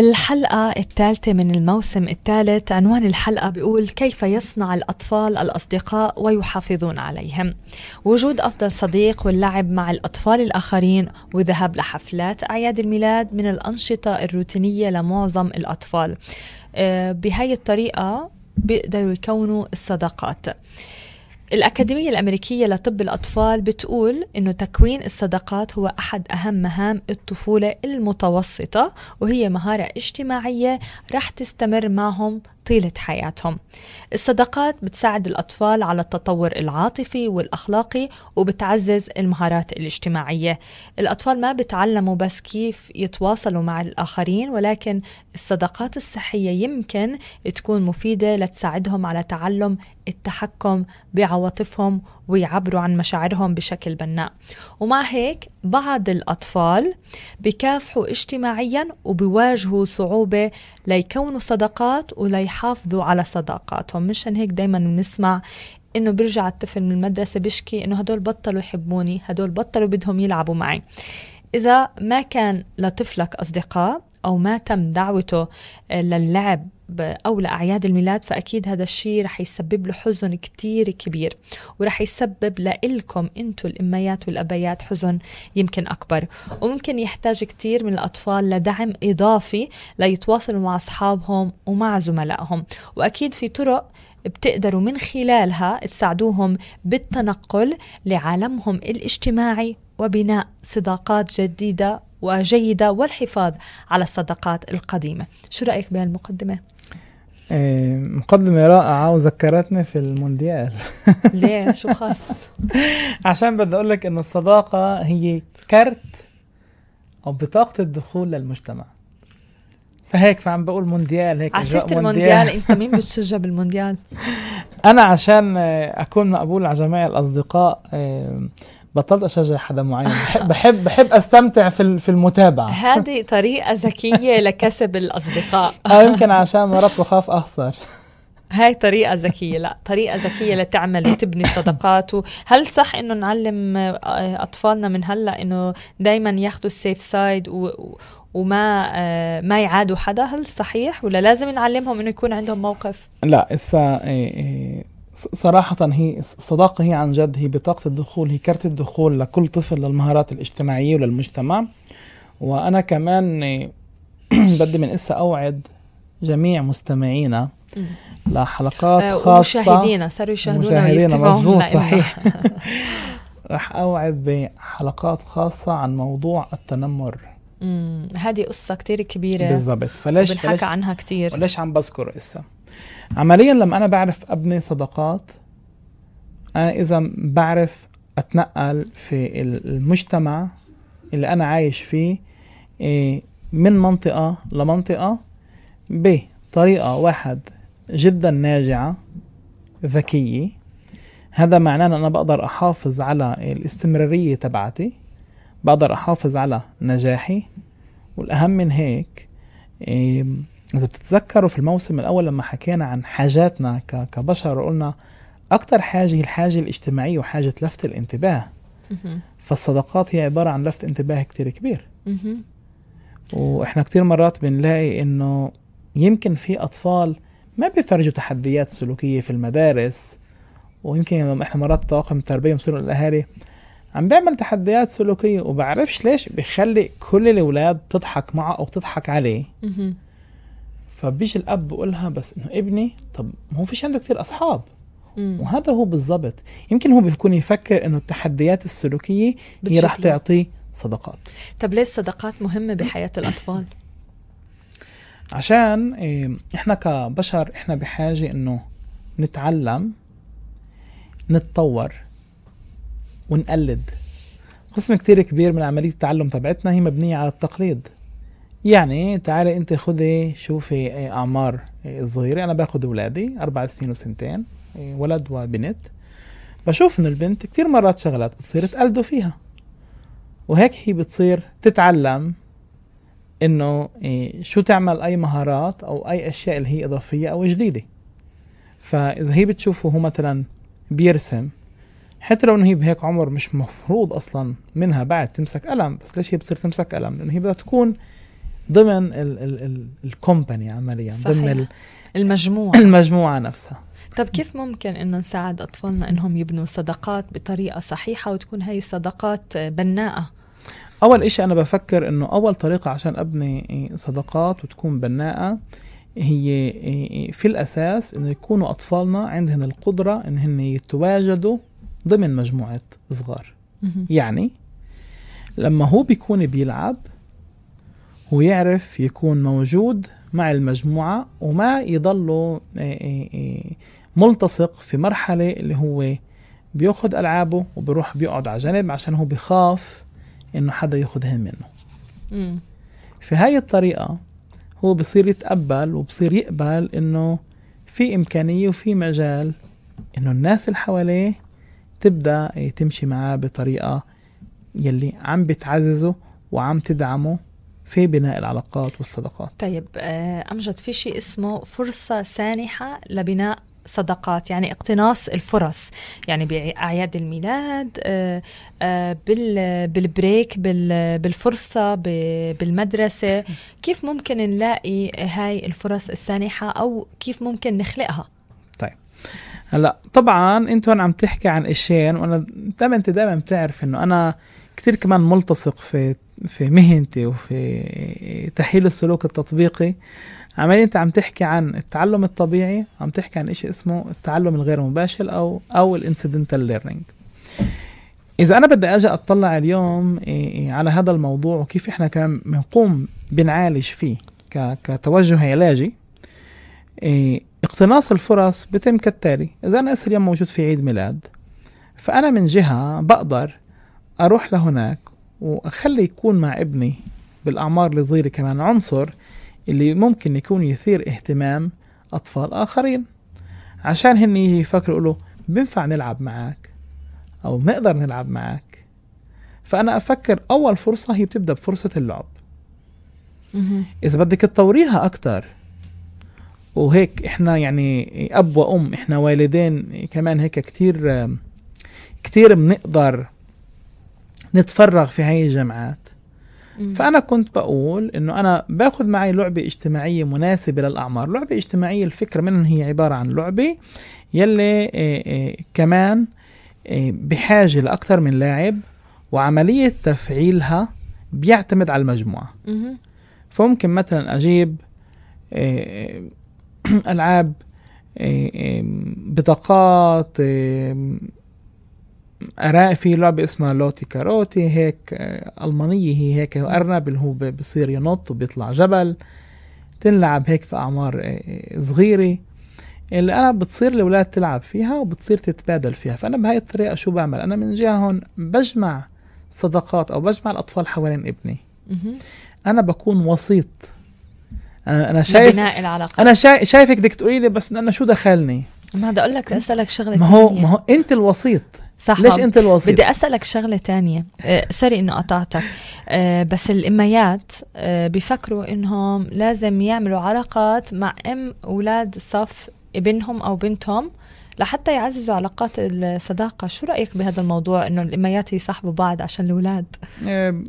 بالحلقة الثالثة من الموسم الثالث عنوان الحلقة بيقول كيف يصنع الأطفال الأصدقاء ويحافظون عليهم. وجود أفضل صديق واللعب مع الأطفال الآخرين وذهاب لحفلات أعياد الميلاد من الأنشطة الروتينية لمعظم الأطفال. آه، بهاي الطريقة بيقدروا يكونوا الصداقات. الأكاديمية الأمريكية لطب الأطفال بتقول إنه تكوين الصداقات هو أحد أهم مهام الطفولة المتوسطة وهي مهارة اجتماعية رح تستمر معهم طيلة حياتهم. الصداقات بتساعد الأطفال على التطور العاطفي والأخلاقي وبتعزز المهارات الاجتماعية. الأطفال ما بتعلموا بس كيف يتواصلوا مع الآخرين ولكن الصداقات الصحية يمكن تكون مفيدة لتساعدهم على تعلم التحكم بعواطفهم ويعبروا عن مشاعرهم بشكل بناء. ومع هيك بعض الأطفال بكافحوا اجتماعيا وبيواجهوا صعوبة ليكونوا صداقات وليحافظوا على صداقاتهم. مشان هيك دايما بنسمع إنه بيرجع الطفل من المدرسة بيشكي إنه هدول بطلوا يحبوني هدول بطلوا بدهم يلعبوا معي. إذا ما كان لطفلك أصدقاء أو ما تم دعوته للعب أو لأعياد الميلاد فأكيد هذا الشيء رح يسبب له حزن كتير كبير ورح يسبب لإلكم أنتم الأميات والأبيات حزن يمكن أكبر. وممكن يحتاج كتير من الأطفال لدعم إضافي ليتواصلوا مع أصحابهم ومع زملائهم. وأكيد في طرق بتقدروا من خلالها تساعدوهم بالتنقل لعالمهم الاجتماعي وبناء صداقات جديدة وجيدة والحفاظ على الصداقات القديمة شو رأيك بهالمقدمة؟ إيه، مقدمة رائعة وذكرتني في المونديال ليه شو خاص؟ عشان بدي أقول لك إنه الصداقة هي كرت أو بطاقة الدخول للمجتمع فهيك فعم بقول مونديال هيك عسيرة المونديال أنت مين بتشجع بالمونديال؟ أنا عشان أكون مقبول على جميع الأصدقاء إيه، بطلت أشجع حدا معين. بحب بحب, بحب أستمتع في في المتابعة. هذه طريقة ذكية لكسب الأصدقاء. آه يمكن عشان مرات بخاف أخسر. هاي طريقة ذكية لا طريقة ذكية لتعمل وتبني صداقات. هل صح إنه نعلم آه، أطفالنا من هلأ إنه دائما ياخذوا السيف سايد و وما آه، ما يعادوا حدا؟ هل صحيح ولا لازم نعلمهم إنه يكون عندهم موقف؟ لا اسا إيه، إيه، صراحة هي الصداقة هي عن جد هي بطاقة الدخول هي كرت الدخول لكل طفل للمهارات الاجتماعية وللمجتمع. وأنا كمان بدي من إسا أوعد جميع مستمعينا لحلقات آه، خاصة. مشاهدينا صاروا يشاهدونا ويستمعوا مزبوط صحيح. رح أوعد بحلقات خاصة عن موضوع التنمر. هذه قصة كتير كبيرة. بالضبط. فليش فليش عنها كتير. وليش عم بذكر إسا؟ عمليا لما أنا بعرف أبني صداقات أنا إذا بعرف أتنقل في المجتمع اللي أنا عايش فيه إيه، من منطقة لمنطقة بطريقة واحد جدا ناجعة ذكية. هذا معناه إن أنا بقدر أحافظ على الاستمرارية تبعتي بقدر أحافظ على نجاحي. والأهم من هيك إيه، إذا بتتذكروا في الموسم الأول لما حكينا عن حاجاتنا كبشر وقلنا أكثر حاجة هي الحاجة الاجتماعية وحاجة لفت الانتباه. فالصداقات هي عبارة عن لفت انتباه كتير كبير. وإحنا كتير مرات بنلاقي إنه يمكن في أطفال ما بيفرجوا تحديات سلوكية في المدارس ويمكن إحنا مرات طواقم التربيه بنصير الأهالي عم بيعمل تحديات سلوكية وبعرفش ليش بيخلي كل الأولاد تضحك معه أو تضحك عليه. فبيجي الأب بقولها بس إنه ابني طب ما هو فيش عنده كثير أصحاب. مم. وهذا هو بالضبط. يمكن هو بيكون يفكر إنه التحديات السلوكية هي رح تعطيه صداقات. طب ليش الصداقات مهمة بحياة الأطفال؟ عشان إيه، إحنا كبشر إحنا بحاجة إنه نتعلم نتطور ونقلد. قسم كتير كبير من عملية التعلم تبعتنا هي مبنية على التقليد. يعني تعالي انت خذي شوفي أعمار الصغيرة أنا باخذ اولادي أربع سنين وسنتين ولد وبنت. بشوف ان البنت كتير مرات شغلات بتصير تقلدوا فيها. وهيك هي بتصير تتعلم إنه شو تعمل أي مهارات أو أي أشياء اللي هي إضافية أو جديدة. فإذا هي بتشوفه هو مثلا بيرسم حتى لو إنه هي بهيك عمر مش مفروض أصلا منها بعد تمسك قلم بس ليش هي بتصير تمسك قلم؟ لأنه هي بدها تكون ضمن الكومباني عمليا صحيح. ضمن ال- المجموعة المجموعة نفسها طب كيف ممكن إنه نساعد أطفالنا إنهم يبنوا صداقات بطريقة صحيحة وتكون هاي الصداقات بناءة أول إشي أنا بفكر إنه أول طريقة عشان أبني صداقات وتكون بناءة هي في الأساس إنه يكونوا أطفالنا عندهم القدرة ان هن يتواجدوا ضمن مجموعة صغار. يعني لما هو بيكون بيلعب هو يعرف يكون موجود مع المجموعة وما يضله إيه إيه إيه ملتصق في مرحلة اللي هو بياخد ألعابه وبيروح بيقعد على جنب عشان هو بيخاف إنه حدا ياخدها منه مم. في هاي الطريقة هو بصير يتقبل وبصير يقبل إنه في إمكانية وفي مجال إنه الناس اللي حواليه تبدأ تمشي معاه بطريقة يلي عم بتعززه وعم تدعمه في بناء العلاقات والصداقات. طيب آه، أمجد في شيء اسمه فرصة سانحة لبناء صداقات يعني اقتناص الفرص يعني بأعياد الميلاد آه، آه، بال- بالبريك بال- بالفرصة بالمدرسة. كيف ممكن نلاقي هاي الفرص السانحة أو كيف ممكن نخلقها؟ هلأ طبعا أنت هون عم تحكي عن اشياء وأنا دائما أنت دائما بتعرف إنه أنا كثير كمان ملتصق في في مهنتي وفي تحليل السلوك التطبيقي. عمالي انت عم تحكي عن التعلم الطبيعي عم تحكي عن شيء اسمه التعلم الغير مباشر أو أو ال incidental learning. إذا أنا بدي أجي أطلع اليوم على هذا الموضوع وكيف إحنا كمان بنقوم بنعالج فيه كتوجه علاجي اقتناص الفرص بتم كالتالي. أنا هسه اليوم موجود في عيد ميلاد فأنا من جهة بقدر أروح لهناك وأخلي يكون مع ابني بالأعمار الصغيرة كمان عنصر اللي ممكن يكون يثير اهتمام أطفال آخرين. عشان هن يجي يفكروا يقولوا بينفع نلعب معك أو بنقدر نلعب معك فأنا أفكر أول فرصة هي بتبدأ بفرصة اللعب. إذا بدك تطوريها أكتر وهيك إحنا يعني أب وأم إحنا والدين كمان هيك كتير كتير بنقدر نتفرغ في هاي الجامعات. فأنا كنت بقول إنه أنا باخذ معي لعبة اجتماعية مناسبة للأعمار لعبة اجتماعية الفكرة منها هي عبارة عن لعبة يلي إيه إيه كمان إيه بحاجة لأكثر من لاعب وعملية تفعيلها بيعتمد على المجموعة. فممكن مثلا أجيب إيه، ألعاب إيه، إيه، بطاقات أرا في لعبة اسمها لوتي كاروتي هيك آه، ألمانية هي هيك أرنب اللي هو بصير ينط وبيطلع جبل. تنلعب هيك في أعمار آه، صغيرة. اللي أنا بتصير الأولاد تلعب فيها وبتصير تتبادل فيها. فأنا بهاي الطريقة شو بعمل؟ أنا من جهة هون بجمع صداقات أو بجمع الأطفال حوالين ابني. أنا بكون وسيط. أنا أنا شايف لبناء العلاقات أنا شايف شايفك بدك تقولي لي بس أنا شو دخلني؟ ما بدي أقول لك أسألك شغلة ما هو. ما هو أنت الوسيط. صح ليش. أنت الوسيط؟ بدي أسألك شغلة تانية. آه سوري إنه قطعتك. آه بس الإميات آه بيفكروا إنهم لازم يعملوا علاقات مع أم أولاد صف ابنهم أو بنتهم لحتى يعززوا علاقات الصداقة. شو رأيك بهذا الموضوع إنه الإميات يصاحبوا بعض عشان الأولاد؟ آه،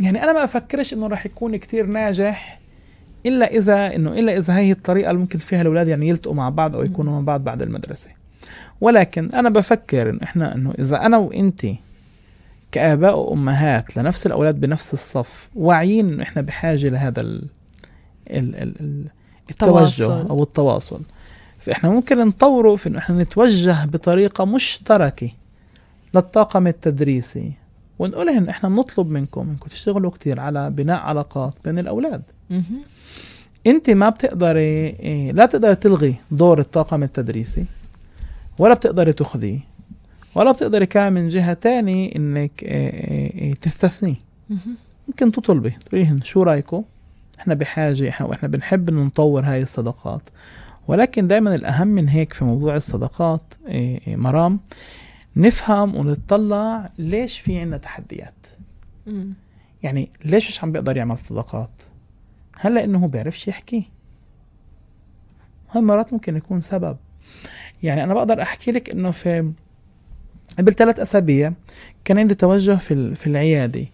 يعني أنا ما أفكرش إنه راح يكون كتير ناجح إلا إذا إنه إلا إذا هي الطريقة اللي ممكن فيها الأولاد يعني يلتقوا مع بعض أو يكونوا مع بعض بعد المدرسة. ولكن أنا بفكر إنه إحنا إنه إذا أنا وانت كآباء وأمهات لنفس الأولاد بنفس الصف واعيين إنه إحنا بحاجة لهذا ال ال ال ال التوجه تواصل. أو التواصل فإحنا ممكن نطوره في إنه إحنا نتوجه بطريقة مشتركة للطاقم التدريسي ونقول لهم إحنا بنطلب منكم إنكم تشتغلوا كتير على بناء علاقات بين الأولاد. انت ما بتقدري إيه، لا بتقدري تلغي دور الطاقم التدريسي ولا بتقدري تاخذيه ولا بتقدري كمان من جهة تاني إنك إيه، إيه، إيه، تستثنيه. ممكن تطلبي. تقولي لهم شو رأيكم؟ إحنا بحاجة إحنا وإحنا بنحب انه نطور هاي الصداقات ولكن دائما الأهم من هيك في موضوع الصداقات مرام نفهم ونتطلع ليش في عنا تحديات. يعني ليش مش عم بيقدر يعمل صداقات هل لأنه هو بيعرفش يحكي. هاي مرات ممكن يكون سبب. يعني أنا بقدر أحكي لك إنه في قبل ثلاث أسابيع كان عندي توجه في في العيادة.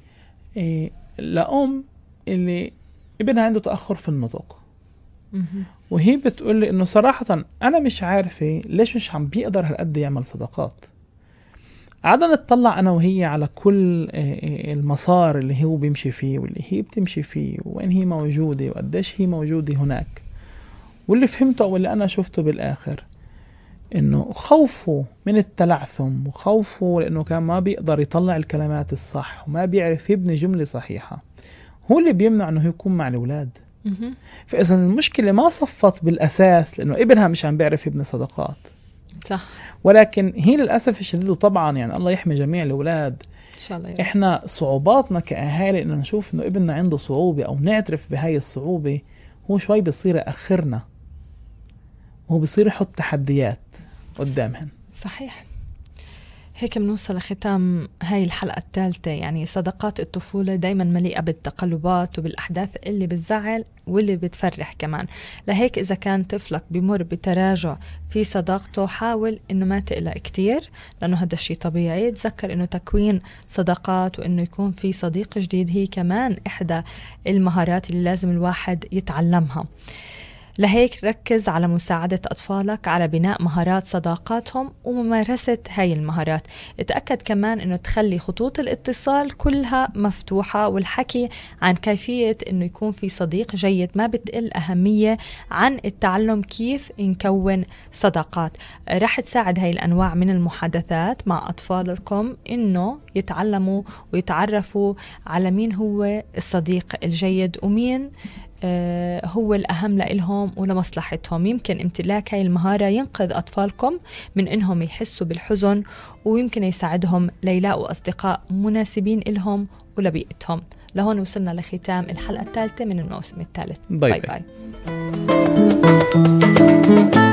إيه لأم اللي ابنها عنده تأخر في النطق. وهي بتقول لي إنه صراحة أنا مش عارفة ليش مش عم بيقدر هالقد يعمل صداقات. قعدنا نتطلع أنا وهي على كل آه، آه، المسار اللي هو بيمشي فيه واللي هي بتمشي فيه وين هي موجودة وقديش هي موجودة هناك. واللي فهمته أو اللي أنا شفته بالآخر. إنه خوفه من التلعثم وخوفه لأنه كان ما بيقدر يطلع الكلمات الصح وما بيعرف يبني جملة صحيحة. هو اللي بيمنع إنه يكون مع الأولاد. فإذا المشكلة ما صفت بالأساس لأنه ابنها مش عم بيعرف يبني صداقات. صح. ولكن هي للأسف الشديد وطبعا يعني الله يحمي جميع الأولاد. إن شاء الله إحنا صعوباتنا كأهالي إنه نشوف إنه ابننا عنده صعوبة أو نعترف بهاي الصعوبة هو شوي بصير يأخرنا. وهو بصير يحط تحديات قدامهن صحيح. هيك بنوصل لختام هاي الحلقة الثالثة. يعني صداقات الطفولة دايما مليئة بالتقلبات وبالأحداث اللي بتزعل واللي بتفرح كمان. لهيك إذا كان طفلك بمر بتراجع في صداقته حاول إنه ما تقلق كتير لأنه هذا الشيء طبيعي. تذكر إنه تكوين صداقات وإنه يكون في صديق جديد هي كمان إحدى المهارات اللي لازم الواحد يتعلمها. لهيك ركز على مساعدة أطفالك على بناء مهارات صداقاتهم وممارسة هاي المهارات. اتأكد كمان أنه تخلي خطوط الاتصال كلها مفتوحة والحكي عن كيفية أنه يكون في صديق جيد ما بتقل أهمية عن التعلم كيف نكون صداقات. رح تساعد هاي الأنواع من المحادثات مع أطفالكم أنه يتعلموا ويتعرفوا على مين هو الصديق الجيد ومين هو الأهم لإلهم ولمصلحتهم يمكن امتلاك هاي المهارة ينقذ أطفالكم من إنهم يحسوا بالحزن ويمكن يساعدهم ليلاقوا أصدقاء مناسبين إلهم ولبيئتهم لهون وصلنا لختام الحلقة الثالثة من الموسم الثالث bye bye, bye. bye.